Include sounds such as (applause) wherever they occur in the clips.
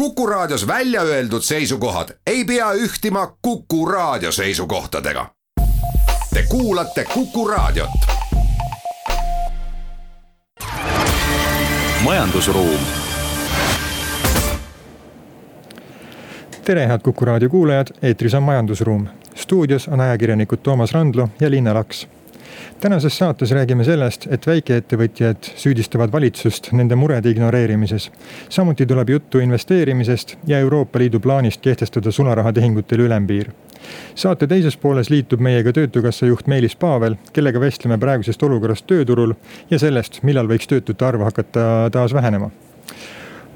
Kuku Raadios välja öeldud seisukohad ei pea ühtima Kuku Raadio seisukohtadega. Te kuulate Kuku Raadiot. majandusruum. tere, head Kuku Raadio kuulajad, eetris on Majandusruum. stuudios on ajakirjanikud Toomas Randlo ja Liina Laks tänases saates räägime sellest, et väikeettevõtjad süüdistavad valitsust nende murede ignoreerimises. samuti tuleb juttu investeerimisest ja Euroopa Liidu plaanist kehtestada sularahatehingutel ülempiir. saate teises pooles liitub meiega Töötukassa juht Meelis Paavel, kellega vestleme praegusest olukorrast tööturul ja sellest, millal võiks töötute arv hakata taas vähenema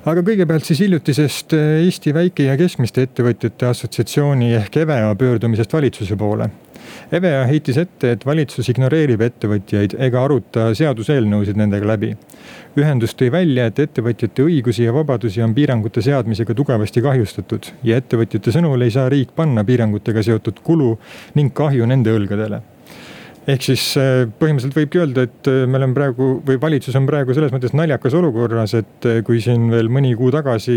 aga kõigepealt siis hiljutisest Eesti Väike- ja Keskmiste Ettevõtjate Assotsiatsiooni ehk EVEA pöördumisest valitsuse poole EVEA heitis ette, et valitsus ignoreerib ettevõtjaid ega aruta seaduseelnõusid nendega läbi. ühendus tõi välja, et ettevõtjate õigusi ja vabadusi on piirangute seadmisega tugevasti kahjustatud ja ettevõtjate sõnul ei saa riik panna piirangutega seotud kulu ning kahju nende õlgadele ehk siis äh, põhimõtteliselt võibki öelda, et äh, me oleme praegu või valitsus on praegu selles mõttes naljakas olukorras, et äh, kui siin veel mõni kuu tagasi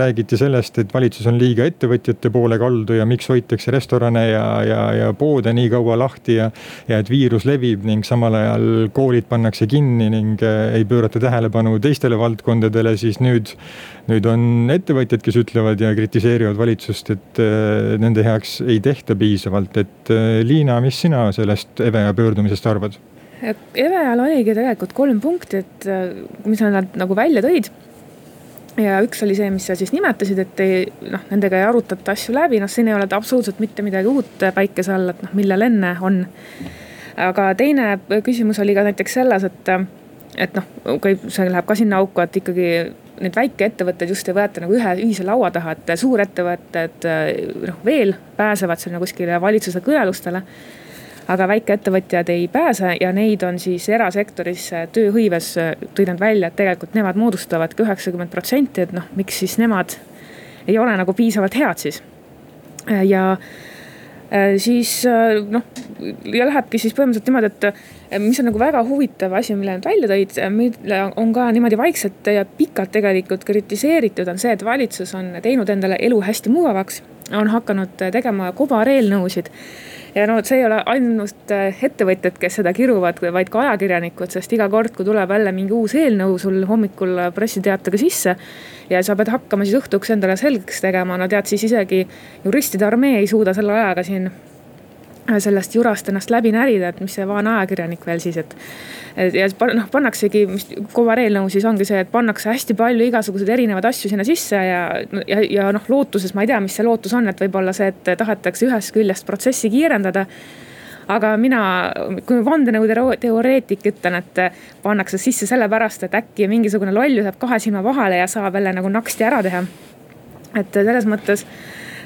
räägiti sellest, et valitsus on liiga ettevõtjate poole kaldu ja miks hoitakse restorane ja, ja, ja poode nii kaua lahti ja. ja et viirus levib ning samal ajal koolid pannakse kinni ning ei pöörata tähelepanu teistele valdkondadele, siis nüüd nüüd on ettevõtjad, kes ütlevad ja kritiseerivad valitsust, et äh, nende heaks ei tehta piisavalt, et äh, Liina, mis sina sellest EVEA pöördumisest arvad? EVEA-l oligi tegelikult kolm punkti, et äh, mis nad nagu välja tõid ja üks oli see, mis sa siis nimetasid, et ei noh, nendega ei arutata asju läbi, noh, siin ei ole absoluutselt mitte midagi uut päikese all, et noh, millal enne on. aga teine küsimus oli ka näiteks selles, et, et noh, see läheb ka sinna auku, et ikkagi neid väikeettevõtteid just ei võeta nagu ühe ühise laua taha, et suurettevõtted noh veel pääsevad sinna kuskile valitsuse kõnelustele. aga väikeettevõtjad ei pääse ja neid on siis erasektoris tööhõives tõid nad välja, et tegelikult nemad moodustavadki üheksakümmend protsenti, et noh, miks siis nemad ei ole nagu piisavalt head siis. ja siis noh, ja lähebki siis põhimõtteliselt niimoodi, et mis on nagu väga huvitav asi, mille nad välja tõid, mille on ka niimoodi vaikselt ja pikalt tegelikult kritiseeritud, on see, et valitsus on teinud endale elu hästi mugavaks. on hakanud tegema kobareelnõusid ja no see ei ole ainult ettevõtjad, kes seda kiruvad, vaid ka ajakirjanikud, sest iga kord, kui tuleb jälle mingi uus eelnõu sul hommikul pressiteatega sisse. Ja sa pead hakkama siis õhtuks endale selgeks tegema, no tead siis isegi juristide armee ei suuda selle ajaga siin sellest jurast ennast läbi närida, et mis see vaene ajakirjanik veel siis, et ja noh, pannaksegi, mis kobareelnõu siis ongi see, et pannakse hästi palju igasuguseid erinevaid asju sinna sisse ja, ja, ja noh, lootuses, ma ei tea, mis see lootus on, et võib-olla see, et tahetakse ühest küljest protsessi kiirendada aga mina kui vandenõuteoreetik ütlen, et pannakse sisse sellepärast, et äkki mingisugune loll jääb kahe silma vahele ja saab jälle nagu naksti ära teha. et selles mõttes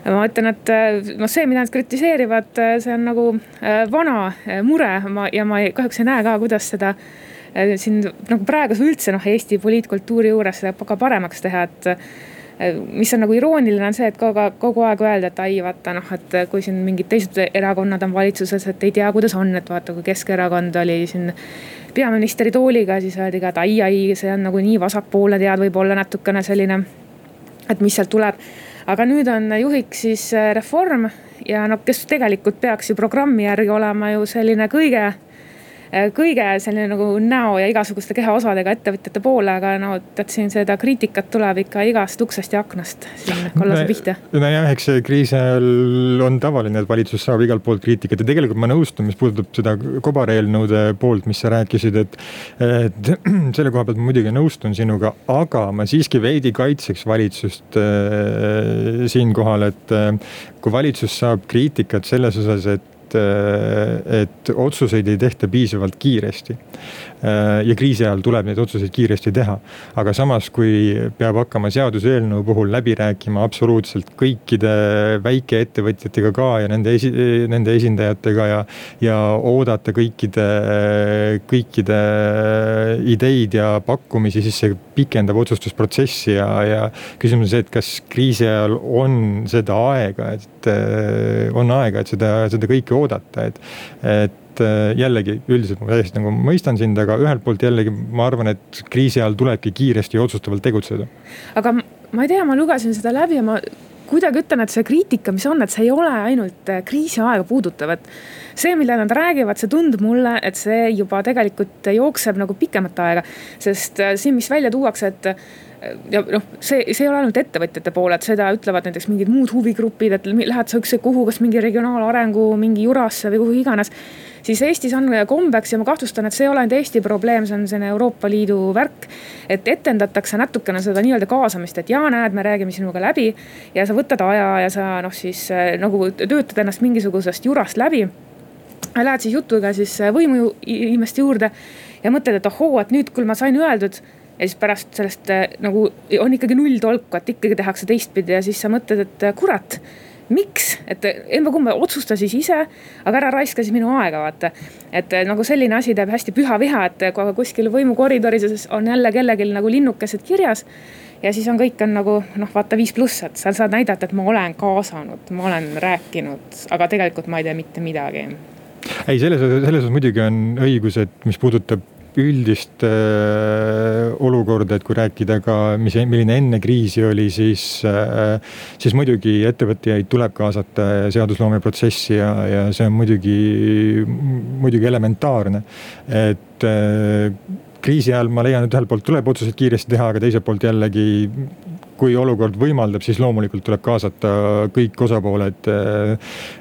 ma ütlen, et noh, see, mida nad kritiseerivad, äh, see on nagu äh, vana mure, ma ja ma ei, kahjuks ei näe ka, kuidas seda siin nagu praeguse üldse noh, Eesti poliitkultuuri juures seda ka paremaks teha, et mis on nagu irooniline, on see, et kogu, kogu aeg öelda, et ai, vaata noh, et kui siin mingid teised erakonnad on valitsuses, et ei tea, kuidas on, et vaata, kui Keskerakond oli siin peaministri tooliga, siis öeldi ka, et ai, ai, see on nagu nii vasakpoolne tead, võib-olla natukene selline, et mis sealt tuleb. Aga nüüd on juhiks siis äh, Reform ja noh, kes tegelikult peaks ju programmi järgi olema ju selline kõige Äh, kõige selline nagu näo ja igasuguste kehaosadega ettevõtjate poole, aga no tead siin seda kriitikat tuleb ikka igast uksest ja aknast siin kollase pihta. nojah, eks see kriisi ajal on tavaline, et valitsus saab igalt poolt kriitikat ja tegelikult ma nõustun, mis puudutab seda kobareelnõude poolt, mis sa rääkisid, et. et (clears throat) selle koha pealt ma muidugi nõustun sinuga, aga ma siiski veidi kaitseks valitsust äh, siinkohal, et äh, kui valitsus saab kriitikat selles osas, et et, et otsuseid ei tehta piisavalt kiiresti. Ja kriisi ajal tuleb neid otsuseid kiiresti teha. aga samas, kui peab hakkama seaduseelnõu puhul läbi rääkima absoluutselt kõikide väikeettevõtjatega ka ja nende esi-, nende esindajatega ja. ja oodata kõikide, kõikide ideid ja pakkumisi, siis see pikendab otsustusprotsessi ja, ja küsimus on see, et kas kriisi ajal on seda aega, et on aega, et seda, seda kõike oodata, et, et äh, jällegi üldiselt ma täiesti nagu mõistan sind, aga ühelt poolt jällegi ma arvan, et kriisi ajal tulebki kiiresti ja otsustavalt tegutseda. aga ma ei tea, ma lugesin seda läbi ja ma kuidagi ütlen, et see kriitika, mis on, et see ei ole ainult äh, kriisiaega puudutav, et see, mille nad räägivad, see tundub mulle, et see juba tegelikult jookseb nagu pikemat aega. sest äh, siin, mis välja tuuakse, et ja noh, see, see ei ole ainult ettevõtjate poole, et seda ütlevad näiteks mingid muud huvigrupid, et lähed sa ükskõik kuhu, kas mingi regionaalarengu mingi jurasse või kuhu iganes. Siis Eestis on kombeks ja ma kahtlustan, et see ei ole ainult Eesti probleem, see on selline Euroopa Liidu värk. et etendatakse natukene seda nii-öelda kaasamist, et jaa, näed, me räägime sinuga läbi ja sa võtad aja ja sa noh, siis eh, nagu töötad ennast mingisugusest jurast läbi. Lähed siis jutuga siis võimuinimeste juurde ja mõtled, et ohoo, et nüüd küll ma sain öeldud ja siis pärast sellest äh, nagu on ikkagi null tolku, et ikkagi tehakse teistpidi ja siis sa mõtled, et äh, kurat miks, et emba-kumba otsusta siis ise, aga ära raiska siis minu aega, vaata. et äh, nagu selline asi teeb hästi püha viha, et kui kuskil võimukoridoris on jälle kellelgi nagu linnukesed kirjas. ja siis on kõik on nagu noh, vaata viis pluss, et seal saad näidata, et ma olen kaasanud, ma olen rääkinud, aga tegelikult ma ei tea mitte midagi. ei, selles, selles osas muidugi on õigus, et mis puudutab üldist äh, olukorda, et kui rääkida ka, mis, milline enne kriisi oli, siis äh,, siis muidugi ettevõtjaid tuleb kaasata seadusloomeprotsessi ja, ja see on muidugi, muidugi elementaarne. et äh, kriisi ajal ma leian, et ühelt poolt tuleb otsuseid kiiresti teha, aga teiselt poolt jällegi kui olukord võimaldab, siis loomulikult tuleb kaasata kõik osapooled äh,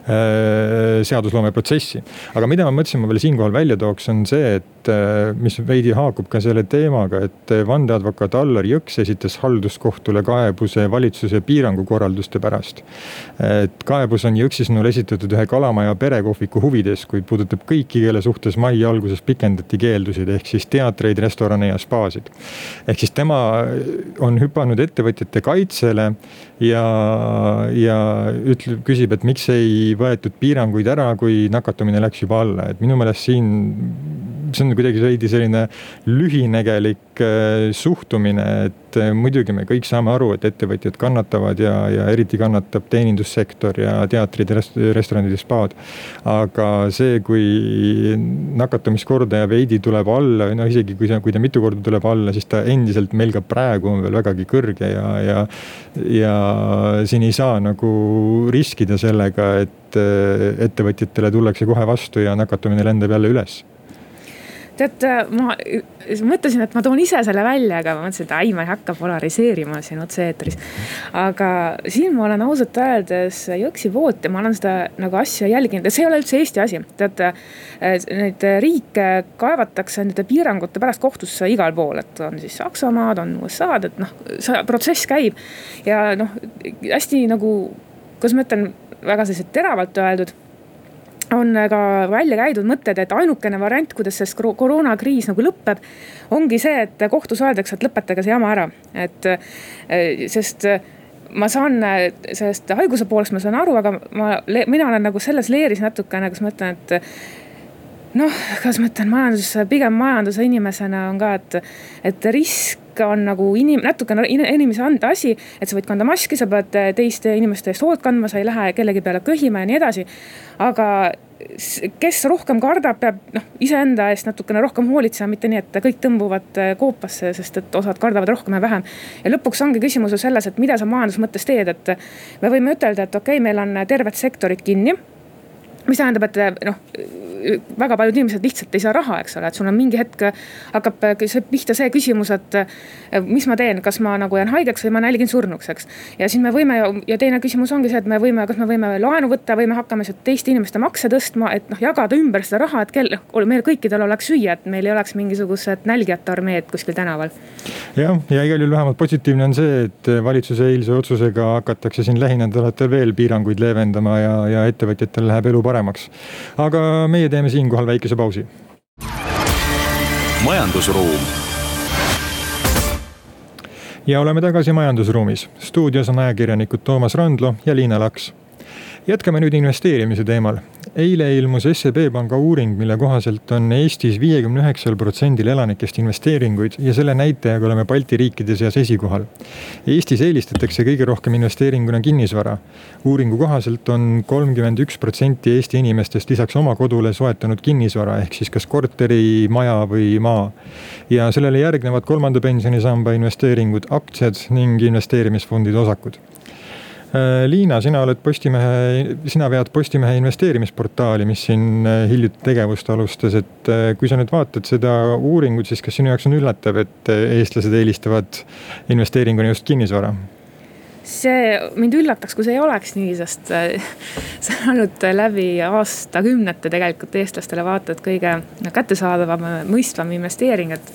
äh, seadusloome protsessi. aga mida ma mõtlesin, ma veel siinkohal välja tooks, on see, et äh, mis veidi haakub ka selle teemaga, et vandeadvokaat Allar Jõks esitas halduskohtule kaebuse valitsuse piirangukorralduste pärast. et kaebus on Jõksi sõnul esitatud ühe kalamaja perekohviku huvides, kuid puudutab kõiki, kelle suhtes mai alguses pikendati keeldusid, ehk siis teatreid, restorane ja spaasid. ehk siis tema on hüpanud ettevõtjate ettevõtjate kaitsele ja, ja ütleb, küsib, et miks ei võetud piiranguid ära, kui nakatumine läks juba alla, et minu meelest siin see on kuidagi veidi selline lühinägelik äh, suhtumine, et äh, muidugi me kõik saame aru, et ettevõtjad kannatavad ja, ja eriti kannatab teenindussektor ja teatrid, restoranid ja spaad. aga see, kui nakatumiskordaja veidi tuleb alla, no isegi kui see, kui ta mitu korda tuleb alla, siis ta endiselt meil ka praegu on veel vägagi kõrge ja, ja, ja siin ei saa nagu riskida sellega, et äh, ettevõtjatele tullakse kohe vastu ja nakatumine lendab jälle üles tead, ma mõtlesin, et ma toon ise selle välja, aga ma mõtlesin, et ai, ma ei hakka polariseerima siin otse-eetris. aga siin ma olen ausalt öeldes Jõksi poolt ja ma olen seda nagu asja jälginud ja see ei ole üldse Eesti asi. teate, neid riike kaevatakse nende piirangute pärast kohtusse igal pool, et on siis Saksamaad, on USA-d, et noh, see protsess käib. ja noh, hästi nagu, kuidas ma ütlen, väga sellised teravalt öeldud on ka välja käidud mõtted, et ainukene variant, kuidas sellest koroonakriis nagu lõpeb, ongi see, et kohtus öeldakse, et lõpetage see jama ära, et eh, sest ma saan sellest haiguse poolest, ma saan aru, aga ma, mina olen nagu selles leeris natukene, kus ma ütlen, et noh, kuidas ma ütlen, majandus, pigem majanduse inimesena on ka, et, et risk on nagu inim-, natukene inimese anda asi, et sa võid kanda maski, sa pead teiste inimeste eest hoolt kandma, sa ei lähe kellegi peale köhima ja nii edasi aga kes rohkem kardab, peab noh, iseenda eest natukene rohkem hoolitsema, mitte nii, et kõik tõmbuvad äh, koopasse, sest et osad kardavad rohkem ja vähem. ja lõpuks ongi küsimus ju selles, et mida sa majanduse mõttes teed, et me võime ütelda, et okei okay,, meil on terved sektorid kinni mis tähendab, et noh, väga paljud inimesed lihtsalt ei saa raha, eks ole, et sul on mingi hetk hakkab pihta see küsimus, et mis ma teen, kas ma nagu jään haigeks või ma nälgin surnuks, eks. ja siis me võime ja teine küsimus ongi see, et me võime, kas me võime laenu võtta või me hakkame sealt teiste inimeste makse tõstma, et noh, jagada ümber seda raha, et kel-, meil kõikidel oleks süüa, et meil ei oleks mingisugused nälgjate armeed kuskil tänaval. jah, ja igal juhul vähemalt positiivne on see, et valitsuse eilse otsusega hakatakse siin lähinädalatel veel piiranguid leevendama ja, ja ettevõtjatel läheb elu paremaks paremaks. aga meie teeme siinkohal väikese pausi. majandusruum ja oleme tagasi majandusruumis. stuudios on ajakirjanikud Toomas Randlo ja Liina Laks. Jätkame nüüd investeerimise teemal. eile ilmus SEB panga uuring, mille kohaselt on Eestis viiekümne üheksal protsendil elanikest investeeringuid ja selle näitajaga oleme Balti riikide seas esikohal. Eestis eelistatakse kõige rohkem investeeringuna kinnisvara. uuringu kohaselt on kolmkümmend üks protsenti Eesti inimestest lisaks oma kodule soetanud kinnisvara ehk siis kas korteri, maja või maa. ja sellele järgnevad kolmanda pensionisamba investeeringud, aktsiad ning investeerimisfondide osakud Liina, sina oled Postimehe, sina vead Postimehe investeerimisportaali, mis siin äh, hiljuti tegevust alustas, et äh, kui sa nüüd vaatad seda uuringut, siis kas sinu jaoks on üllatav, et eestlased eelistavad investeeringuna just kinnisvara? see mind üllataks, kui see ei oleks nii, sest (laughs) see on olnud läbi aastakümnete tegelikult eestlastele vaata et kõige kättesaadavam, mõistvam investeering, et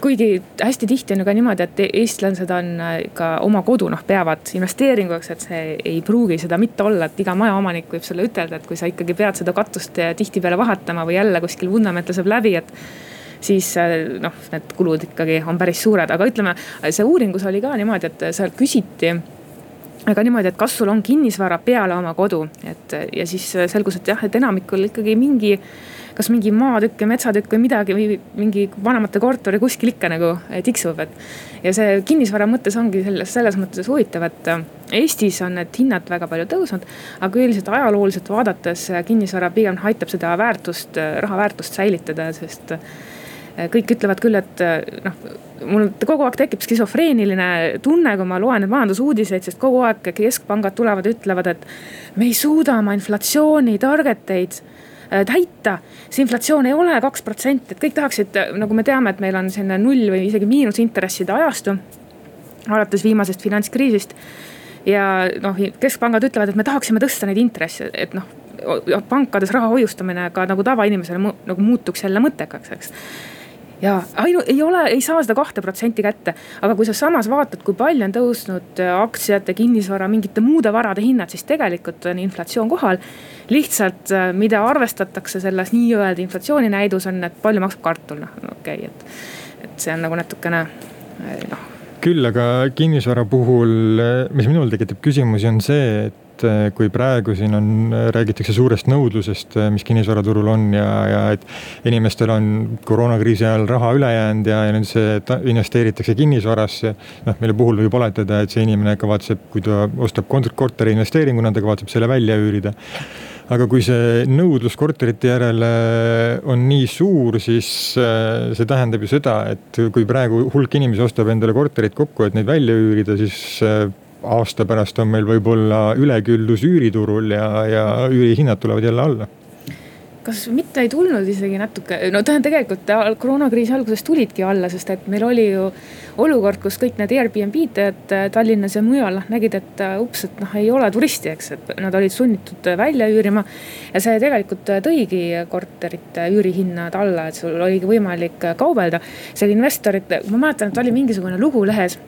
kuigi hästi tihti on ju ka niimoodi, et eestlased on äh, ka oma kodu noh, peavad investeeringuks, et see ei pruugi seda mitte olla, et iga majaomanik võib sulle ütelda, et kui sa ikkagi pead seda katust tihtipeale vahetama või jälle kuskil vundament laseb läbi, et siis äh, noh, need kulud ikkagi on päris suured, aga ütleme, see uuringus oli ka niimoodi, et seal küsiti aga niimoodi, et kas sul on kinnisvara peale oma kodu, et ja siis selgus, et jah, et enamikul ikkagi mingi kas mingi maatükk ja metsatükk või midagi või mingi vanemate korteri kuskil ikka nagu eh, tiksub, et. ja see kinnisvara mõttes ongi selles, selles mõttes huvitav, et eh, Eestis on need hinnad väga palju tõusnud. aga üldiselt ajalooliselt vaadates kinnisvara pigem aitab seda väärtust, raha väärtust säilitada, sest eh, kõik ütlevad küll, et noh, mul kogu aeg tekib skisofreeniline tunne, kui ma loen majandusuudiseid, sest kogu aeg keskpangad tulevad ja ütlevad, et me ei suuda oma inflatsiooni target eid Äh, täita. see inflatsioon ei ole kaks protsenti, et kõik tahaksid, äh, nagu me teame, et meil on selline null või isegi miinusintresside ajastu. alates viimasest finantskriisist. ja noh, keskpangad ütlevad, et me tahaksime tõsta neid intresse, et noh pankades raha hoiustamine ka nagu tavainimesele nagu muutuks jälle mõttekaks, eks ja ainu-, ei ole, ei saa seda kahte protsenti kätte. aga kui sa samas vaatad, kui palju on tõusnud äh, aktsiate, kinnisvara, mingite muude varade hinnad, siis tegelikult on inflatsioon kohal. lihtsalt, äh, mida arvestatakse selles nii-öelda inflatsiooni näidus on, et palju maksab kartul, noh okei okay,, et. et see on nagu natukene äh, noh küll aga kinnisvara puhul, mis minul tekitab küsimusi, on see, et eh, kui praegu siin on, räägitakse suurest nõudlusest, eh, mis kinnisvaraturul on ja, ja et inimestel on koroonakriisi ajal raha üle jäänud ja, ja nüüd see investeeritakse kinnisvarasse. noh, mille puhul võib oletada, et see inimene kavatseb, kui ta ostab korteri investeeringuna, ta kavatseb selle välja üürida aga kui see nõudlus korterite järele on nii suur, siis see tähendab ju seda, et kui praegu hulk inimesi ostab endale korterid kokku, et neid välja üürida, siis aasta pärast on meil võib-olla üleküllus üüriturul ja, ja üürihinnad tulevad jälle alla. Kas mitte ei tulnud isegi natuke, no tähendab tegelikult koroonakriisi alguses tulidki alla, sest et meil oli ju olukord, kus kõik need Airbnb teed Tallinnas ja mujal noh nägid, et ups, et noh, ei ole turisti, eks, et nad olid sunnitud välja üürima. ja see tegelikult tõigi korterite üürihinnad alla, et sul oligi võimalik kaubelda. seal investorid, ma mäletan, et oli mingisugune lugu lehes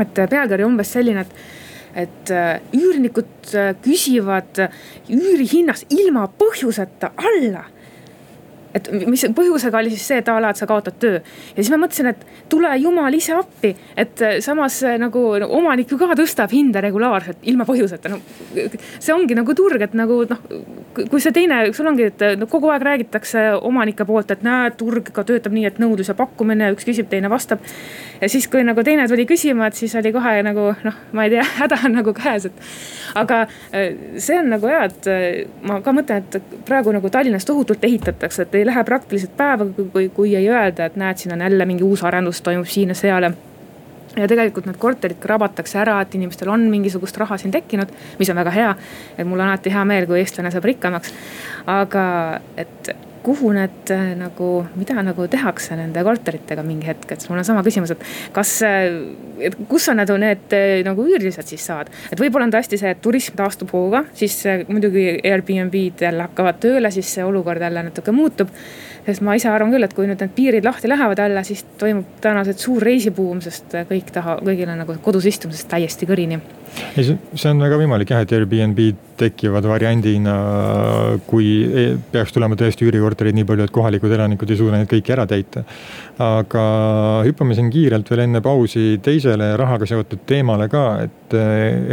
et pealkiri umbes selline, et et äh, üürnikud äh, küsivad üürihinnas ilma põhjuseta alla et mis põhjusega oli siis see, et a la, et sa kaotad töö. ja siis ma mõtlesin, et tule jumal ise appi, et äh, samas äh, nagu no, omanik ju ka tõstab hinda regulaarselt ilma põhjuseta, no. see ongi nagu turg, et nagu noh, kui see teine, sul ongi, et no kogu aeg räägitakse omanike poolt, et näed, turg ka töötab nii, et nõudlus ja pakkumine, üks küsib, teine vastab. Ja siis, kui nagu teine tuli küsima, et siis oli kohe nagu noh, ma ei tea, (laughs) häda on nagu käes, et. aga äh, see on nagu hea, et ma ka mõtlen, et praegu nagu Tallinnas tohutult ehitatakse, et ei lähe praktiliselt päevaga, kui, kui ei öelda, et näed, siin on jälle mingi uus arendus toimub siin ja seal ja tegelikult need korterid krabatakse ära, et inimestel on mingisugust raha siin tekkinud, mis on väga hea. et mul on alati hea meel, kui eestlane saab rikkamaks. aga et kuhu need äh, nagu, mida nagu tehakse nende korteritega mingi hetk, et mul on sama küsimus, et kas, äh, et kus on nagu need äh, nagu üürilised siis saavad. et võib-olla on tõesti see, et turism taastub hooga, siis muidugi Airbnb-d jälle hakkavad tööle, siis see olukord jälle natuke muutub. sest ma ise arvan küll, et kui nüüd need piirid lahti lähevad jälle, siis toimub tõenäoliselt suur reisibuum, sest kõik taha, kõigil on nagu kodus istumisest täiesti kõrini ei, see on väga võimalik jah, et Airbnb tekivad variandina, kui e-, peaks tulema tõesti üürikorterid nii palju, et kohalikud elanikud ei suuda neid kõiki ära täita. aga hüppame siin kiirelt veel enne pausi teisele rahaga seotud teemale ka, et e,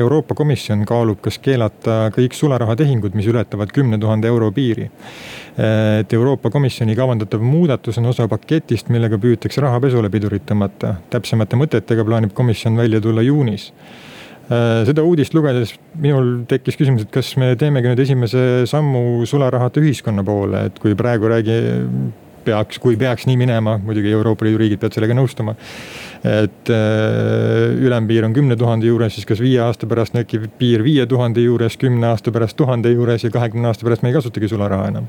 Euroopa Komisjon kaalub, kas keelata kõik sularahatehingud, mis ületavad kümne tuhande euro piiri et Euroopa Komisjoni kavandatav muudatus on osa paketist, millega püütakse rahapesule pidurit tõmmata. täpsemate mõtetega plaanib komisjon välja tulla juunis seda uudist lugedes minul tekkis küsimus, et kas me teemegi nüüd esimese sammu sularahata ühiskonna poole, et kui praegu räägi, peaks, kui peaks nii minema, muidugi Euroopa Liidu riigid peavad sellega nõustuma. et äh, ülempiir on kümne tuhande juures, siis kas viie aasta pärast tekib piir viie tuhande juures, kümne aasta pärast tuhande juures ja kahekümne aasta pärast me ei kasutagi sularaha enam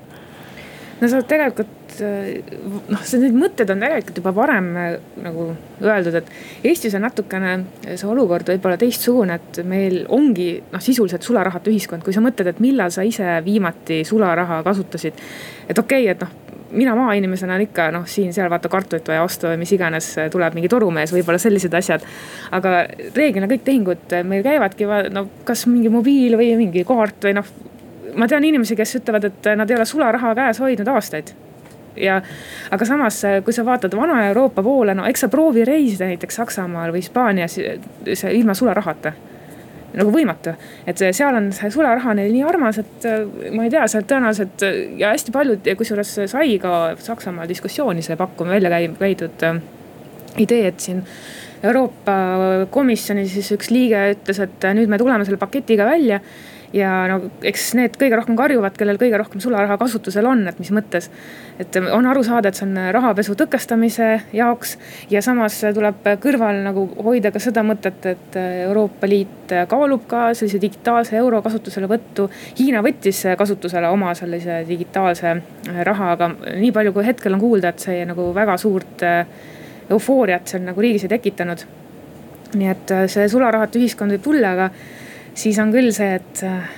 no sa tegelikult noh, see, need mõtted on tegelikult juba varem äh, nagu öeldud, et Eestis on natukene see olukord võib-olla teistsugune, et meil ongi noh, sisuliselt sularahata ühiskond, kui sa mõtled, et millal sa ise viimati sularaha kasutasid. et okei okay,, et noh mina maainimesena olen ikka noh, siin-seal vaata kartulit vaja osta või mis iganes, tuleb mingi torumees, võib-olla sellised asjad. aga reeglina kõik tehingud meil käivadki no kas mingi mobiil või mingi kaart või noh ma tean inimesi, kes ütlevad, et nad ei ole sularaha käes hoidnud aastaid. Ja, aga samas, kui sa vaatad Vana-Euroopa poole, no eks sa proovi reisida näiteks Saksamaal või Hispaanias see ilma sularahata. nagu võimatu, et seal on see sularaha neil nii armas, et ma ei tea, sealt tõenäoliselt ja hästi paljud, kusjuures sai ka Saksamaal diskussiooni see pakkuma välja käidud idee, et siin Euroopa Komisjoni siis üks liige ütles, et nüüd me tuleme selle paketiga välja ja no eks need kõige rohkem karjuvad, kellel kõige rohkem sularaha kasutusel on, et mis mõttes. et on aru saada, et see on rahapesu tõkestamise jaoks ja samas tuleb kõrval nagu hoida ka seda mõtet, et Euroopa Liit kaalub ka sellise digitaalse euro kasutuselevõttu. Hiina võttis kasutusele oma sellise digitaalse raha, aga nii palju, kui hetkel on kuulda, et see nagu väga suurt eufooriat seal nagu riigis ei tekitanud. nii et see sularahata ühiskond võib tulla, aga siis on küll see, et äh,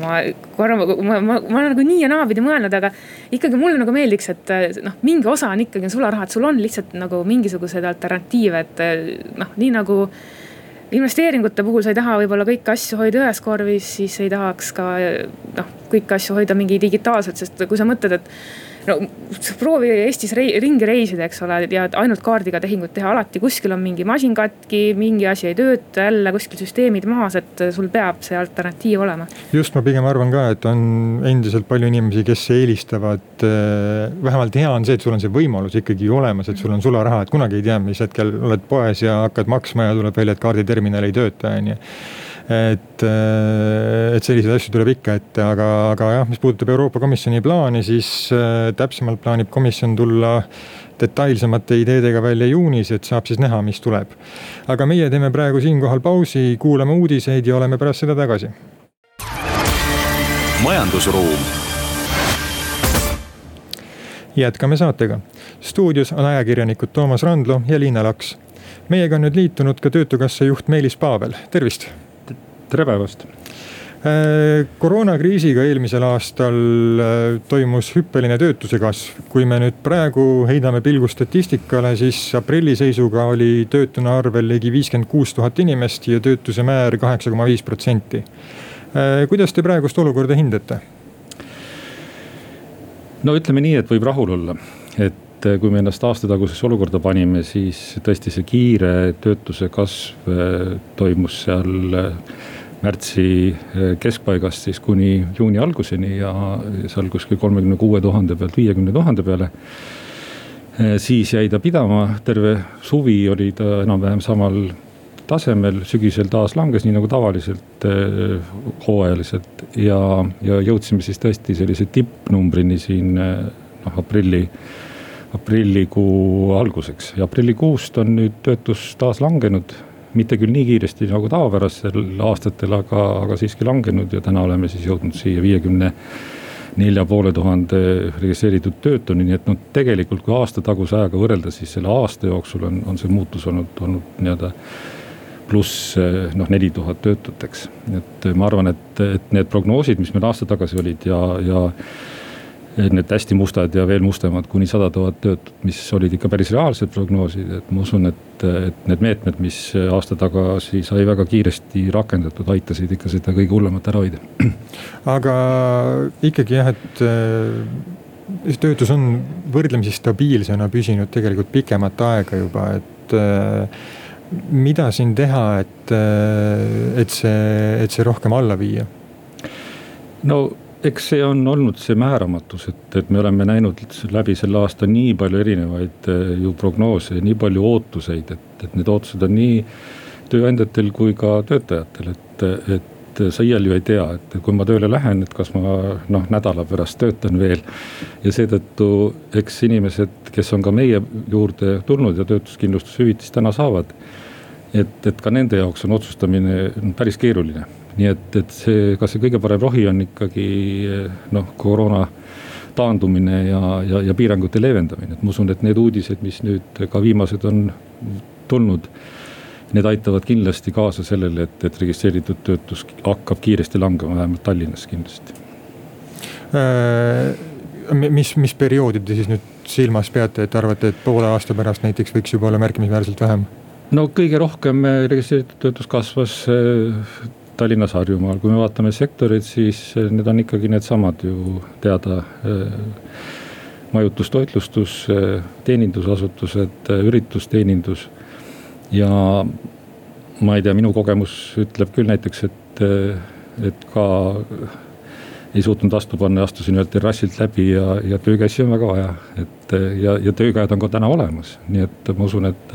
ma korra, ma, ma, ma, ma olen nagu nii ja naapidi mõelnud, aga ikkagi mulle nagu meeldiks, et äh, noh, mingi osa on ikkagi sularaha, et sul on lihtsalt nagu mingisuguseid alternatiive, et äh, noh, nii nagu investeeringute puhul sa ei taha võib-olla kõiki asju hoida ühes korvis, siis ei tahaks ka noh, kõiki asju hoida mingi digitaalselt, sest kui sa mõtled, et no proovi Eestis rei, ringi reisida, eks ole, ja ainult kaardiga tehingut teha, alati kuskil on mingi masin katki, mingi asi ei tööta, jälle kuskil süsteemid maas, et sul peab see alternatiiv olema. just, ma pigem arvan ka, et on endiselt palju inimesi, kes eelistavad, äh, vähemalt hea on see, et sul on see võimalus ikkagi olemas, et sul on sularaha, et kunagi ei tea, mis hetkel oled poes ja hakkad maksma ja tuleb välja, et kaarditerminal ei tööta, on ju et, äh, et selliseid asju tuleb ikka ette, aga, aga jah, mis puudutab Euroopa Komisjoni plaani, siis äh, täpsemalt plaanib komisjon tulla detailsemate ideedega välja juunis, et saab siis näha, mis tuleb. aga meie teeme praegu siinkohal pausi, kuulame uudiseid ja oleme pärast seda tagasi. majandusruum. jätkame saatega. stuudios on ajakirjanikud Toomas Randlo ja Liina Laks. meiega on nüüd liitunud ka Töötukassa juht Meelis Paabel, tervist tere päevast äh, koroonakriisiga eelmisel aastal äh, toimus hüppeline töötuse kasv. kui me nüüd praegu heidame pilgu statistikale, siis aprilli seisuga oli töötuna arvel ligi viiskümmend kuus tuhat inimest ja töötuse määr kaheksa koma viis protsenti. Äh, kuidas te praegust olukorda hindate? no ütleme nii, et võib rahul olla, et kui me ennast aastatagusesse olukorda panime, siis tõesti see kiire töötuse kasv toimus seal märtsi eh, keskpaigast siis kuni juuni alguseni ja seal kuskil kolmekümne kuue tuhande pealt viiekümne tuhande peale. Eh, siis jäi ta pidama, terve suvi oli ta enam-vähem samal tasemel, sügisel taas langes, nii nagu tavaliselt eh, hooajaliselt. Ja, ja jõudsime siis tõesti sellise tippnumbrini siin noh aprilli aprillikuu alguseks. Ja aprillikuust on nüüd töötus taas langenud mitte küll nii kiiresti nagu tavapärastel aastatel, aga, aga siiski langenud ja täna oleme siis jõudnud siia viiekümne nelja poole tuhande registreeritud töötuni, nii et noh, tegelikult kui aasta taguse ajaga võrrelda, siis selle aasta jooksul on, on see muutus olnud, olnud nii-öelda pluss noh, neli tuhat töötut, eks. et ma arvan, et, et need prognoosid, mis meil aasta tagasi olid ja, ja need hästi mustad ja veel mustemad kuni sada tuhat töötut, mis olid ikka päris reaalsed prognoosid, et ma usun, et, et need meetmed, mis aasta tagasi sai väga kiiresti rakendatud, aitasid ikka seda kõige hullemat ära hoida. aga ikkagi jah, et töötus on võrdlemisi stabiilsena püsinud tegelikult pikemat aega juba, et mida siin teha, et, et see, et see rohkem alla viia? no eks see on olnud see määramatus, et, et me oleme näinud läbi selle aasta nii palju erinevaid eh, ju prognoose, nii palju ootuseid, et, et need ootused on nii tööandjatel kui ka töötajatel, et, et sa iial ju ei tea, et kui ma tööle lähen, et kas ma noh, nädala pärast töötan veel. ja seetõttu, eks inimesed, kes on ka meie juurde tulnud ja töötuskindlustushüvitist täna saavad. et, et ka nende jaoks on otsustamine päris keeruline nii et, et see, kas see kõige parem rohi on ikkagi noh, koroona taandumine ja, ja, ja piirangute leevendamine, et ma usun, et need uudised, mis nüüd ka viimased on tulnud. Need aitavad kindlasti kaasa sellele, et, et registreeritud töötus hakkab kiiresti langema, vähemalt Tallinnas kindlasti äh,. mis, mis perioodi te siis nüüd silmas peate, et arvate, et poole aasta pärast näiteks võiks juba olla märkimisväärselt vähem? no kõige rohkem registreeritud töötus kasvas Tallinnas, Harjumaal, kui me vaatame sektoreid, siis eh, need on ikkagi needsamad ju teada. Eh, majutus, toitlustus, eh, teenindusasutused, üritusteenindus. Ja ma ei tea, minu kogemus ütleb küll näiteks, et, et ka ei suutnud vastu panna, astusin ühelt terrassilt läbi ja, ja töökäsi on väga vaja, et ja, ja töökäed on ka täna olemas, nii et ma usun, et,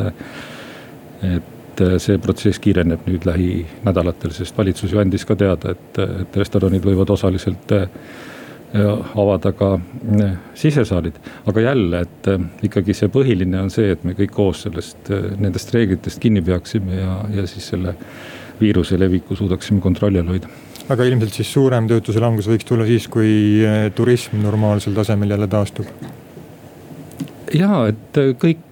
et et äh, see protsess kiireneb nüüd lähinädalatel, sest valitsus ju andis ka teada, et, et restoranid võivad osaliselt äh, avada ka äh, sisesaalid. aga jälle, et ikkagi see põhiline on see, et me kõik koos sellest, nendest reeglitest kinni peaksime ja, ja siis selle viiruse leviku suudaksime kontrolli all hoida aga ilmselt siis suurem töötuse langus võiks tulla siis, kui turism normaalsel tasemel jälle taastub? ja et kõik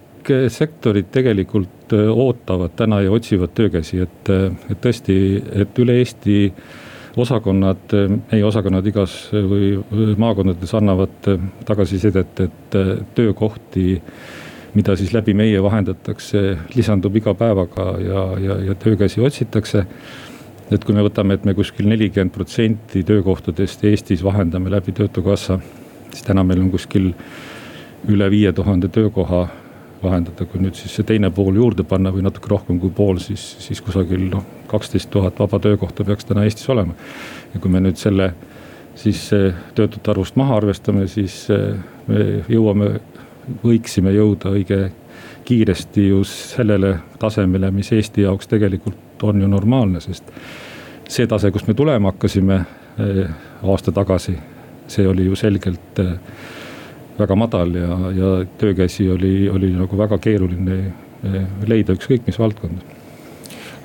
sektorid tegelikult Äh, ootavad täna ja otsivad töökäsi, et, äh, et tõesti, et üle Eesti osakonnad, meie osakonnad igas või maakondades annavad tagasisidet, et töökohti, mida siis läbi meie vahendatakse, lisandub iga päevaga ja, ja, ja töökäsi otsitakse. et kui me võtame, et me kuskil nelikümmend protsenti töökohtadest Eestis vahendame läbi töötukassa, siis täna meil on kuskil üle viie tuhande töökoha vahendada, kui nüüd siis see teine pool juurde panna või natuke rohkem kui pool, siis, siis kusagil noh, kaksteist tuhat vaba töökohta peaks täna Eestis olema. ja kui me nüüd selle siis töötute arvust maha arvestame, siis me jõuame, võiksime jõuda õige kiiresti ju sellele tasemele, mis Eesti jaoks tegelikult on ju normaalne, sest see tase, kust me tulema hakkasime aasta tagasi, see oli ju selgelt väga madal ja, ja töökäsi oli, oli nagu väga keeruline eh, leida ükskõik mis valdkonda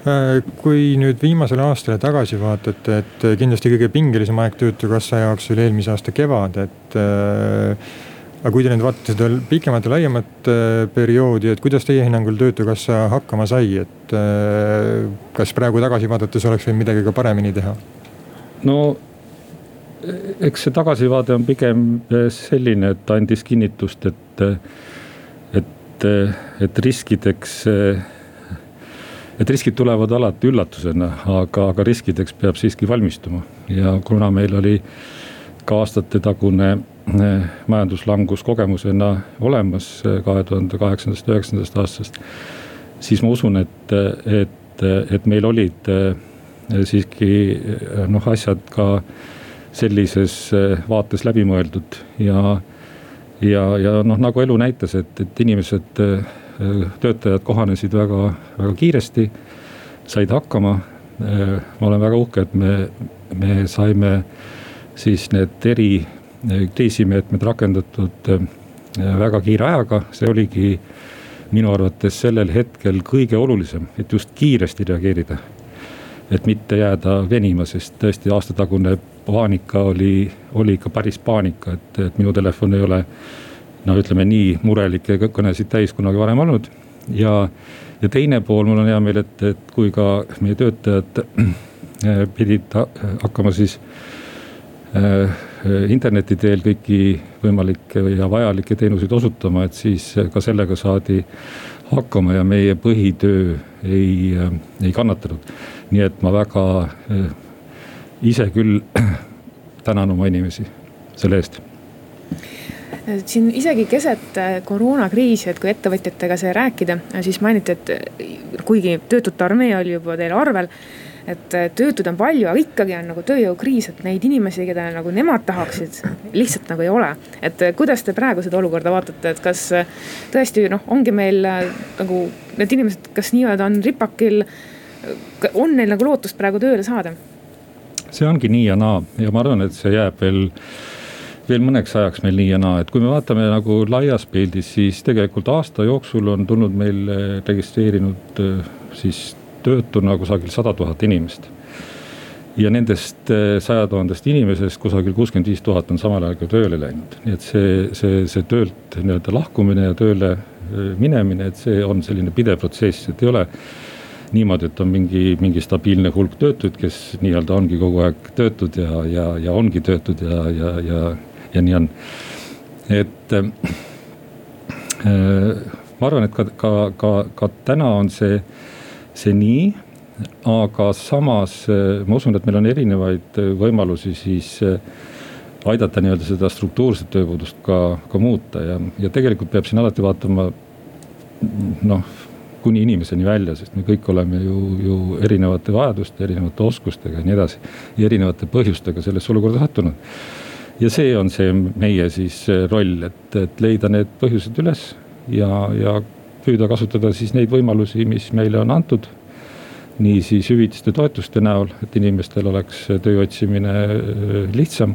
äh, kui nüüd viimasele aastale tagasi vaatate, et kindlasti kõige pingelisem aeg töötukassa jaoks oli eelmise aasta kevad, et äh,. aga kui te nüüd vaatate seda pikemat ja laiemat äh, perioodi, et kuidas teie hinnangul töötukassa hakkama sai, et äh, kas praegu tagasi vaadates oleks võinud midagi ka paremini teha? no eks see tagasivaade on pigem eh, selline, et andis kinnitust, et, et, et riskideks. et riskid tulevad alati üllatusena, aga, aga riskideks peab siiski valmistuma ja kuna meil oli ka aastatetagune eh, majanduslangus kogemusena olemas eh, kahe tuhande kaheksandast, üheksandast aastast. siis ma usun, et, et, et meil olid siiski noh, asjad ka sellises eh, vaates läbimõeldud ja, ja, ja noh, nagu elu näitas, et, et inimesed, eh, töötajad kohanesid väga, väga kiiresti, said hakkama. Eh, ma olen väga uhke, et me, me saime siis need eri kriisimeetmed rakendatud väga kiire ajaga, see oligi minu arvates sellel hetkel kõige olulisem, et just kiiresti reageerida et mitte jääda venima, sest tõesti aastatagune paanika oli, oli ikka päris paanika, et, et minu telefon ei ole. no ütleme nii murelikke kõnesid täis kunagi varem olnud ja, ja teine pool, mul on hea meel, et, et kui ka meie töötajad pidid hakkama siis äh, interneti teel kõiki võimalikke ja vajalikke teenuseid osutama, et siis ka sellega saadi hakkama ja meie põhitöö ei, ei kannatanud. nii et ma väga ise küll (clears throat) tänan oma inimesi selle eest siin isegi keset koroonakriisi, et kui ettevõtjatega see rääkida, siis mainiti, et kuigi töötute armee oli juba teil arvel et töötuid on palju, aga ikkagi on nagu tööjõukriis, et neid inimesi, keda nagu nemad tahaksid, lihtsalt nagu ei ole. et kuidas te praegu seda olukorda vaatate, et kas tõesti noh, ongi meil nagu need inimesed, kas nii-öelda on ripakil, on neil nagu lootust praegu tööle saada? See ongi nii ja naa. Ja ma arvan, et see jääb veel veel mõneks ajaks meil nii ja naa, et kui me vaatame nagu laias pildis, siis tegelikult aasta jooksul on tulnud meil registreerinud siis töötuna kusagil sada tuhat inimest. ja nendest eh, saja tuhandest inimesest kusagil kuuskümmend viis tuhat on samal ajal ka tööle läinud, nii et see, see, see töölt nii-öelda lahkumine ja tööle eh, minemine, et see on selline pidev protsess, et ei ole niimoodi, et on mingi, mingi stabiilne hulk töötuid, kes nii-öelda ongi kogu aeg töötud ja, ja, ja ongi töötud ja, ja, ja, ja nii on. et äh, ma arvan, et ka, ka, ka, ka täna on see see nii, aga samas eh, ma usun, et meil on erinevaid eh, võimalusi siis eh, aidata nii-öelda seda struktuurset tööpuudust ka, ka muuta ja, ja tegelikult peab siin alati vaatama noh, kuni inimeseni välja, sest me kõik oleme ju, ju erinevate vajaduste, erinevate oskustega ja nii edasi. ja erinevate põhjustega sellesse olukorda sattunud. ja see on see meie siis roll, et, et leida need põhjused üles ja, ja püüda kasutada siis neid võimalusi, mis meile on antud. nii siis hüvitiste, toetuste näol, et inimestel oleks töö otsimine äh, lihtsam.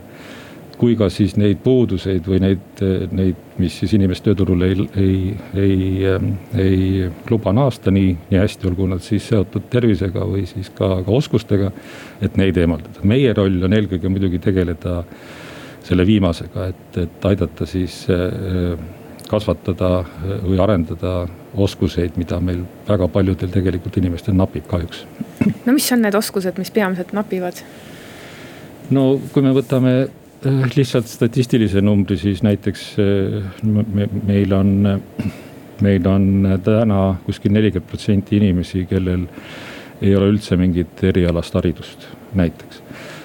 Kui ka siis neid puuduseid või neid, neid, mis siis inimest tööturul ei, ei, ei, ähm, ei luba naasta nii, nii hästi, olgu nad siis seotud tervisega või siis ka, ka oskustega. et neid eemaldada, meie roll on eelkõige muidugi tegeleda selle viimasega, et, et aidata siis äh, kasvatada äh, või arendada oskuseid, mida meil väga paljudel tegelikult inimestel napib kahjuks. no mis on need oskused, mis peamiselt napivad? no kui me võtame lihtsalt statistilise numbri, siis näiteks äh, me, meil on, meil on täna kuskil nelikümmend protsenti inimesi, kellel ei ole üldse mingit erialast haridust, näiteks.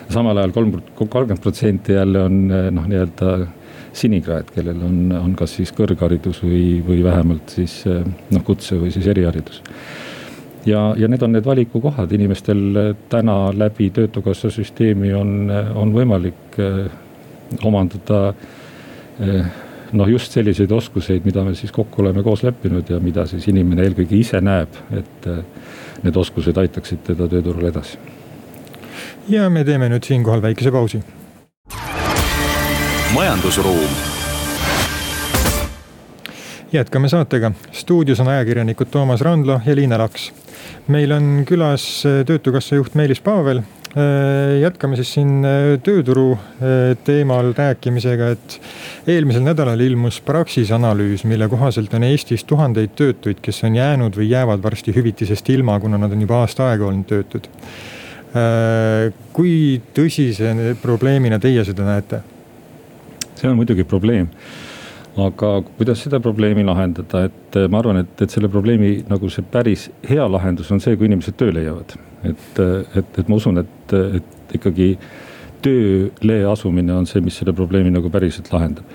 samal ajal kolm, kolmkümmend protsenti jälle on noh, nii-öelda sinikraed, kellel on, on kas siis kõrgharidus või, või vähemalt siis noh, kutse või siis eriharidus. ja, ja need on need valikukohad, inimestel täna läbi töötukassa süsteemi on, on võimalik omandada eh, noh, just selliseid oskuseid, mida me siis kokku oleme koos leppinud ja mida siis inimene eelkõige ise näeb, et eh, need oskused aitaksid teda tööturul edasi. ja me teeme nüüd siinkohal väikese pausi majandusruum. jätkame saatega, stuudios on ajakirjanikud Toomas Randlo ja Liina Laks. meil on külas äh, Töötukassa juht Meelis Paavel jätkame siis siin äh, tööturu teemal rääkimisega, et eelmisel nädalal ilmus Praxis analüüs, mille kohaselt on Eestis tuhandeid töötuid, kes on jäänud või jäävad varsti hüvitisest ilma, kuna nad on juba aasta aega olnud töötud. kui tõsise probleemina teie seda näete? see on muidugi probleem. aga kuidas seda probleemi lahendada, et äh, ma arvan, et, et selle probleemi nagu see päris hea lahendus on see, kui inimesed töö leiavad. Et, et, et ma usun, et, et ikkagi tööle asumine on see, mis selle probleemi nagu päriselt lahendab.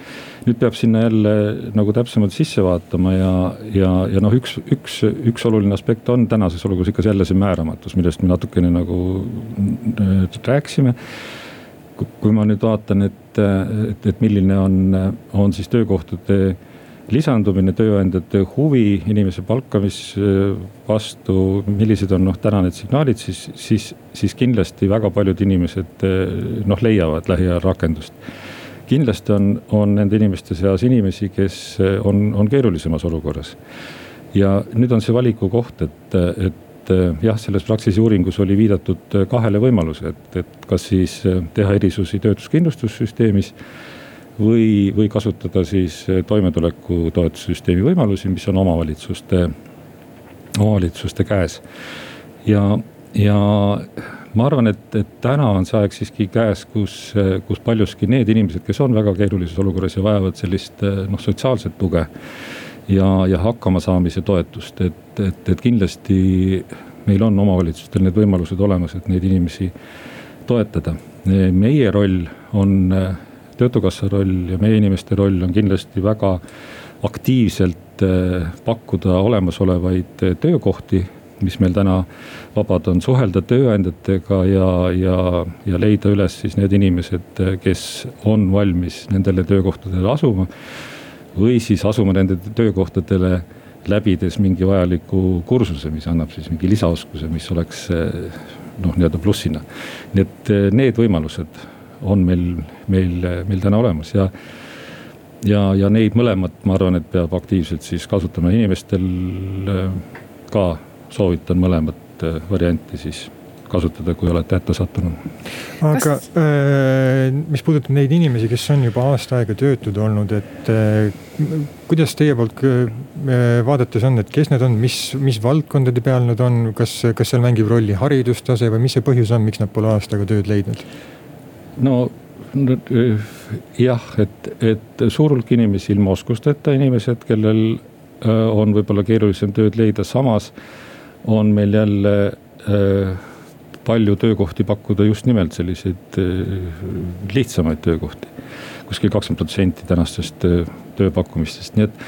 nüüd peab sinna jälle nagu täpsemalt sisse vaatama ja, ja, ja noh, üks, üks, üks oluline aspekt on tänases olukorras ikka jälle see määramatus, millest me natukene nagu äh, rääkisime kui ma nüüd vaatan, et, et, et milline on, on siis töökohtade lisandumine, tööandjate huvi inimese palkamise vastu, millised on noh, täna need signaalid, siis, siis, siis kindlasti väga paljud inimesed noh, leiavad lähiajal rakendust. kindlasti on, on nende inimeste seas inimesi, kes on, on keerulisemas olukorras. ja nüüd on see valiku koht, et, et jah, selles Praxise uuringus oli viidatud kahele võimalusele, et, et kas siis eh, teha erisusi töötuskindlustussüsteemis või, või kasutada siis toimetulekutoetussüsteemi võimalusi, mis on omavalitsuste, omavalitsuste käes. ja, ja ma arvan, et, et täna on see aeg siiski käes, kus, kus paljuski need inimesed, kes on väga keerulises olukorras ja vajavad sellist noh, sotsiaalset tuge. ja, ja hakkamasaamise toetust, et, et, et kindlasti meil on omavalitsustel need võimalused olemas, et neid inimesi toetada. meie roll on, töötukassa roll ja meie inimeste roll on kindlasti väga aktiivselt eh, pakkuda olemasolevaid töökohti mis meil täna vabad on, suhelda tööandjatega ja, ja, ja leida üles siis need inimesed, kes on valmis nendele töökohtadele asuma. või siis asuma nendele töökohtadele läbides mingi vajaliku kursuse, mis annab siis mingi lisaoskuse, mis oleks noh, nii-öelda plussina. nii et need võimalused on meil, meil, meil täna olemas ja ja, ja neid mõlemat, ma arvan, et peab aktiivselt siis kasutama inimestel ka soovitan mõlemat äh, varianti siis kasutada, kui olete hätta sattunud. aga äh, mis puudutab neid inimesi, kes on juba aasta aega töötud olnud, et äh, kuidas teie poolt äh, vaadates on, et kes need on, mis, mis valdkondade peal nad on, kas, kas seal mängib rolli haridustase või mis see põhjus on, miks nad pole aastaga tööd leidnud? No äh, jah, et, et suur hulk inimesi ilma oskusteta, inimesed, kellel äh, on võib-olla keerulisem tööd leida, samas on meil jälle äh, palju töökohti pakkuda just nimelt selliseid lihtsamaid töökohti. kuskil kakskümmend protsenti tänastest tööpakkumistest, nii et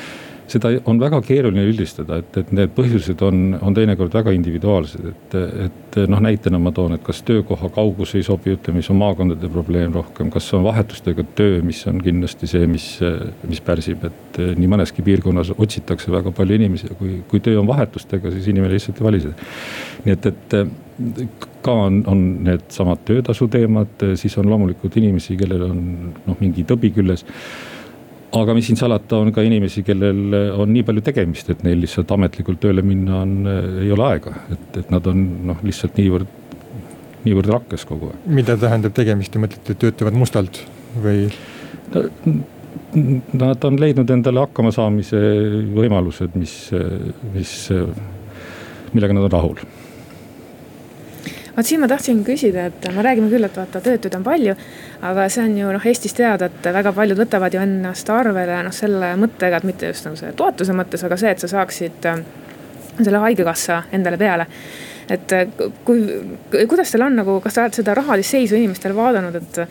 seda on väga keeruline üldistada, et, et need põhjused on, on teinekord väga individuaalsed, et, et noh, näitena ma toon, et kas töökoha kaugus ei sobi, ütleme, mis on maakondade probleem rohkem, kas on vahetustega töö, mis on kindlasti see, mis, mis pärsib, et nii mõneski piirkonnas otsitakse väga palju inimesi kui, kui töö on vahetustega, siis inimene lihtsalt ei vali seda. nii et, et ka on, on needsamad töötasu teemad, siis on loomulikult inimesi, kellel on noh, mingi tõbi küljes aga mis siin salata, on ka inimesi, kellel on nii palju tegemist, et neil lihtsalt ametlikult tööle minna on, ei ole aega, et, et nad on noh, lihtsalt niivõrd, niivõrd rakkes kogu aeg. mida tähendab tegemist, te mõtlete, töötavad mustalt või? Nad on leidnud endale hakkamasaamise võimalused, mis, mis, millega nad on rahul vot siin ma tahtsin küsida, et me räägime küll, et vaata töötuid on palju, aga see on ju noh, Eestis teada, et väga paljud võtavad ju ennast arvele noh, selle mõttega, et mitte just nagu selle toetuse mõttes, aga see, et sa saaksid äh, selle haigekassa endale peale. et äh, kui, kuidas teil on nagu, kas te olete seda rahalist seisu inimestel vaadanud, et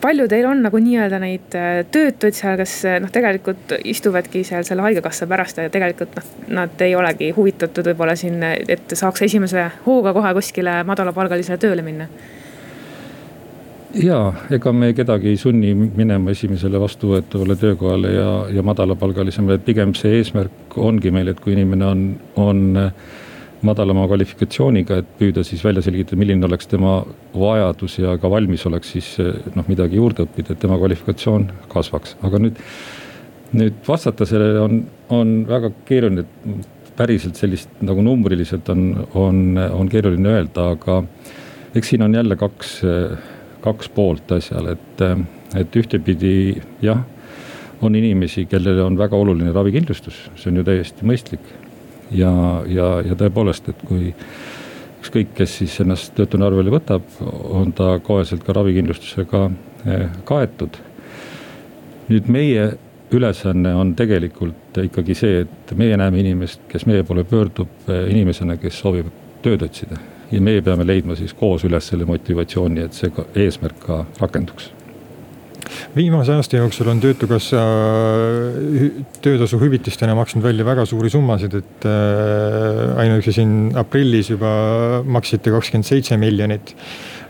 palju teil on nagu nii-öelda neid äh, töötuid seal, kes äh, noh, tegelikult istuvadki seal selle haigekassa pärast ja tegelikult noh, nad ei olegi huvitatud võib-olla siin, et saaks esimese hooga kohe kuskile madalapalgalisele tööle minna? ja ega me kedagi ei sunni minema esimesele vastuvõetavale töökohale ja, ja madalapalgalisemale, pigem see eesmärk ongi meil, et kui inimene on, on madalama kvalifikatsiooniga, et püüda siis välja selgitada, milline oleks tema vajadus ja ka valmisolek siis noh, midagi juurde õppida, et tema kvalifikatsioon kasvaks, aga nüüd. nüüd vastata sellele on, on väga keeruline, päriselt sellist nagu numbriliselt on, on, on keeruline öelda, aga eks siin on jälle kaks, kaks poolt asjal, et, et ühtepidi jah, on inimesi, kellele on väga oluline ravikindlustus, see on ju täiesti mõistlik ja, ja, ja tõepoolest, et kui ükskõik, kes siis ennast töötuna arvele võtab, on ta koheselt ka ravikindlustusega eh, kaetud. nüüd meie ülesanne on tegelikult ikkagi see, et meie näeme inimest, kes meie poole pöördub eh, inimesena, kes soovib tööd otsida. ja meie peame leidma siis koos üles selle motivatsiooni, et see eesmärk ka rakenduks viimase aasta jooksul on Töötukassa töötasu hüvitistena maksnud välja väga suuri summasid, et äh, ainuüksi siin aprillis juba maksite kakskümmend seitse miljonit.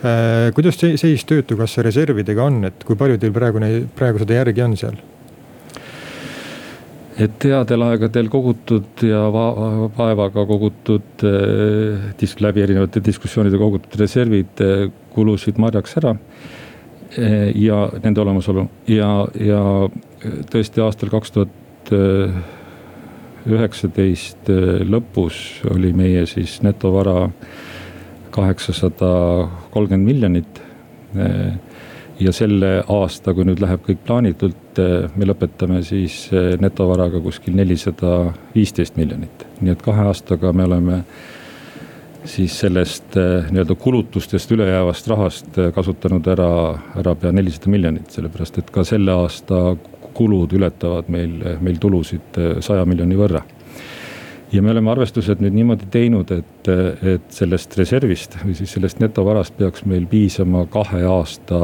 Äh, kuidas seis Töötukassa reservidega on, et kui palju teil praegu neid, praegu seda järgi on seal? et headel aegadel kogutud ja va vaevaga kogutud äh, läbi erinevate diskussioonide kogutud reservid kulusid marjaks ära Eh, ja nende olemasolu ja, ja tõesti aastal kaks tuhat üheksateist eh, lõpus oli meie siis netovara kaheksasada kolmkümmend miljonit. Ja selle aasta, kui nüüd läheb kõik plaanitult, me lõpetame siis netovaraga kuskil nelisada viisteist miljonit, nii et kahe aastaga me oleme siis sellest äh, nii-öelda kulutustest ülejäävast rahast äh, kasutanud ära, ära pea nelisada miljonit, sellepärast et ka selle aasta kulud ületavad meil, meil tulusid saja miljoni võrra ja me oleme arvestused nüüd niimoodi teinud, et, et sellest reservist või siis sellest netovarast peaks meil piisama kahe aasta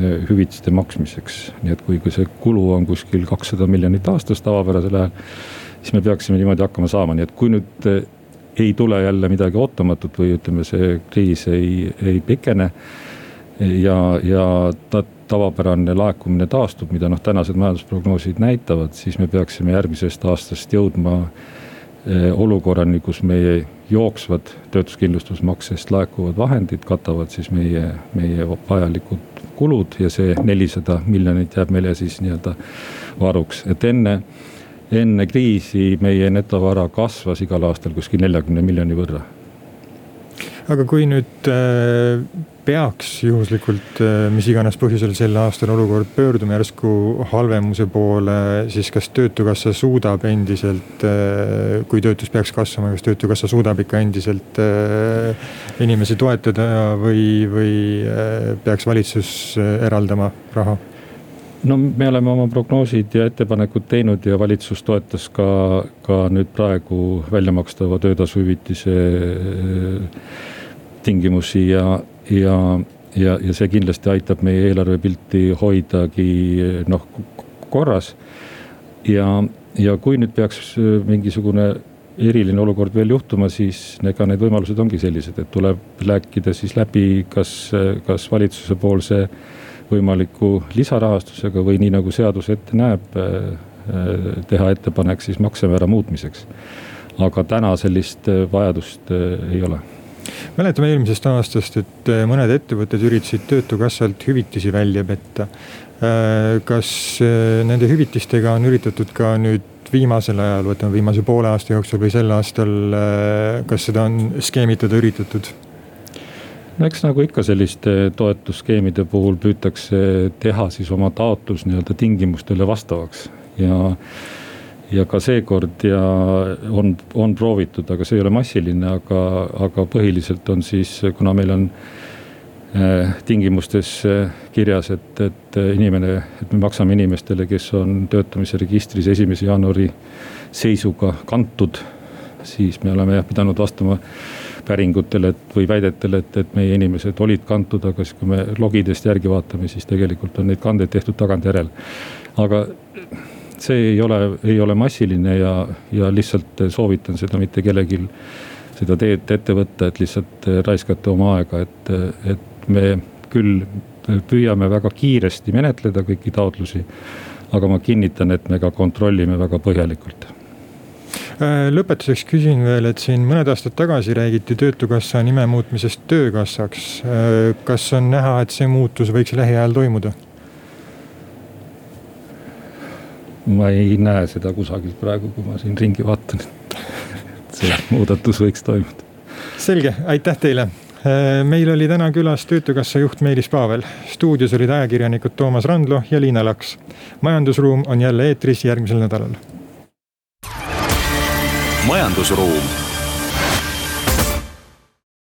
hüvitiste maksmiseks. nii et kui, kui see kulu on kuskil kakssada miljonit aastas tavapärasel ajal, siis me peaksime niimoodi hakkama saama, nii et kui nüüd ei tule jälle midagi ootamatut või ütleme, see kriis ei, ei pikene. ja, ja ta tavapärane laekumine taastub, mida noh, tänased majandusprognoosid näitavad, siis me peaksime järgmisest aastast jõudma eh, olukorrani, kus meie jooksvad töötuskindlustusmaksest laekuvad vahendid katavad siis meie, meie vajalikud kulud ja see nelisada miljonit jääb meile siis nii-öelda varuks, et enne enne kriisi meie netovara kasvas igal aastal kuskil neljakümne miljoni võrra. aga kui nüüd äh, peaks juhuslikult äh, mis iganes põhjusel sel aastal olukord pöörduma järsku halvemuse poole, siis kas töötukassa suudab endiselt, äh, kui töötus peaks kasvama, kas töötukassa suudab ikka endiselt inimesi toetada või, või peaks valitsus eraldama raha? No me oleme oma prognoosid ja ettepanekud teinud ja valitsus toetas ka, ka nüüd praegu väljamakstava töötasuhüvitise äh, tingimusi ja, ja, ja, ja see kindlasti aitab meie eelarvepilti hoidagi noh korras. ja, ja kui nüüd peaks äh, mingisugune eriline olukord veel juhtuma, siis ega need võimalused ongi sellised, et tuleb rääkida siis läbi, kas, kas valitsuse poolse võimaliku lisarahastusega või nii nagu seadus ette näeb, äh, äh, teha ettepanek siis maksemäära muutmiseks. aga täna sellist äh, vajadust ei ole mäletame eelmisest aastast, et mõned ettevõtted üritasid töötukassalt hüvitisi välja petta. kas nende hüvitistega on üritatud ka nüüd viimasel ajal, võtame viimase poole aasta jooksul või sel aastal, kas seda on skeemitada üritatud? Eks nagu ikka selliste toetusskeemide puhul püütakse teha siis oma taotlus nii-öelda tingimustele vastavaks. Ja ja ka seekord ja on, on proovitud, aga see ei ole massiline, aga, aga põhiliselt on siis, kuna meil on äh, tingimustes äh, kirjas, et, et inimene, et me maksame inimestele, kes on töötamise registris esimese jaanuari seisuga kantud, siis me oleme jah pidanud vastama päringutele et, või väidetele, et, et meie inimesed olid kantud, aga siis, kui me logidest järgi vaatame, siis tegelikult on neid kandeid tehtud tagantjärele. aga see ei ole, ei ole massiline ja, ja lihtsalt soovitan seda mitte kellelgi seda teed ette võtta, et lihtsalt raiskate oma aega, et, et me küll püüame väga kiiresti menetleda kõiki taotlusi. aga ma kinnitan, et me ka kontrollime väga põhjalikult lõpetuseks küsin veel, et siin mõned aastad tagasi räägiti Töötukassa nime muutmisest Töökassaks. Äh, kas on näha, et see muutus võiks lähiajal toimuda? ma ei näe seda kusagilt praegu, kui ma siin ringi vaatan, et see muudatus võiks toimuda. selge, aitäh teile äh, meil oli täna külas Töötukassa juht Meelis Paavel. stuudios olid ajakirjanikud Toomas Randlo ja Liina Laks. majandusruum on jälle eetris järgmisel nädalal majandusruum